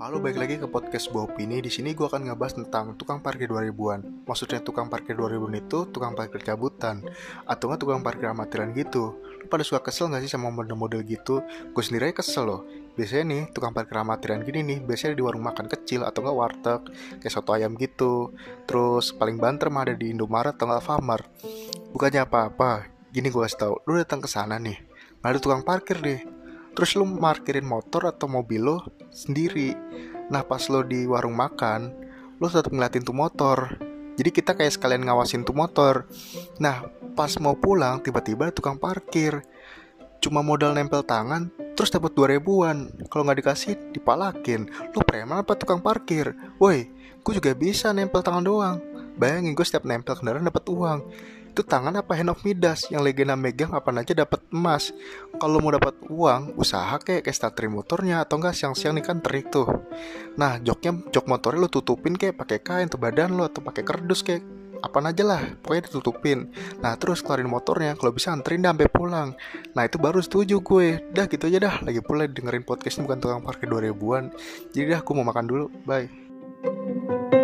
Halo, balik lagi ke podcast Bawa Opini. Di sini gue akan ngebahas tentang tukang parkir 2000-an. Maksudnya tukang parkir 2000-an itu tukang parkir cabutan atau nggak tukang parkir amatiran gitu. Lu pada suka kesel nggak sih sama model-model gitu? Gue sendiri aja kesel loh. Biasanya nih tukang parkir amatiran gini nih, biasanya di warung makan kecil atau nggak warteg, kayak soto ayam gitu. Terus paling banter mah ada di Indomaret atau nggak Alfamart. Bukannya apa-apa. Gini gue kasih tau, lu datang ke sana nih, nggak ada tukang parkir deh terus lu parkirin motor atau mobil lo sendiri. Nah pas lo di warung makan lo tetap ngeliatin tuh motor. Jadi kita kayak sekalian ngawasin tuh motor. Nah pas mau pulang tiba-tiba tukang parkir. Cuma modal nempel tangan terus dapat dua ribuan. Kalau nggak dikasih dipalakin. Lo preman apa tukang parkir? Woi gue juga bisa nempel tangan doang. Bayangin gue setiap nempel kendaraan dapat uang itu tangan apa hand of Midas? Yang legenda megang apa aja dapat emas. Kalau mau dapat uang usaha kayak kayak starter motornya atau enggak siang-siang nih kan terik tuh. Nah joknya jok motornya lo tutupin kayak pakai kain tuh badan lo atau pakai kardus kayak apa aja lah pokoknya ditutupin. Nah terus keluarin motornya kalau bisa anterin sampai pulang. Nah itu baru setuju gue. Dah gitu aja dah. Lagi pula dengerin podcast ini bukan tukang parkir 2000an jadi dah aku mau makan dulu. Bye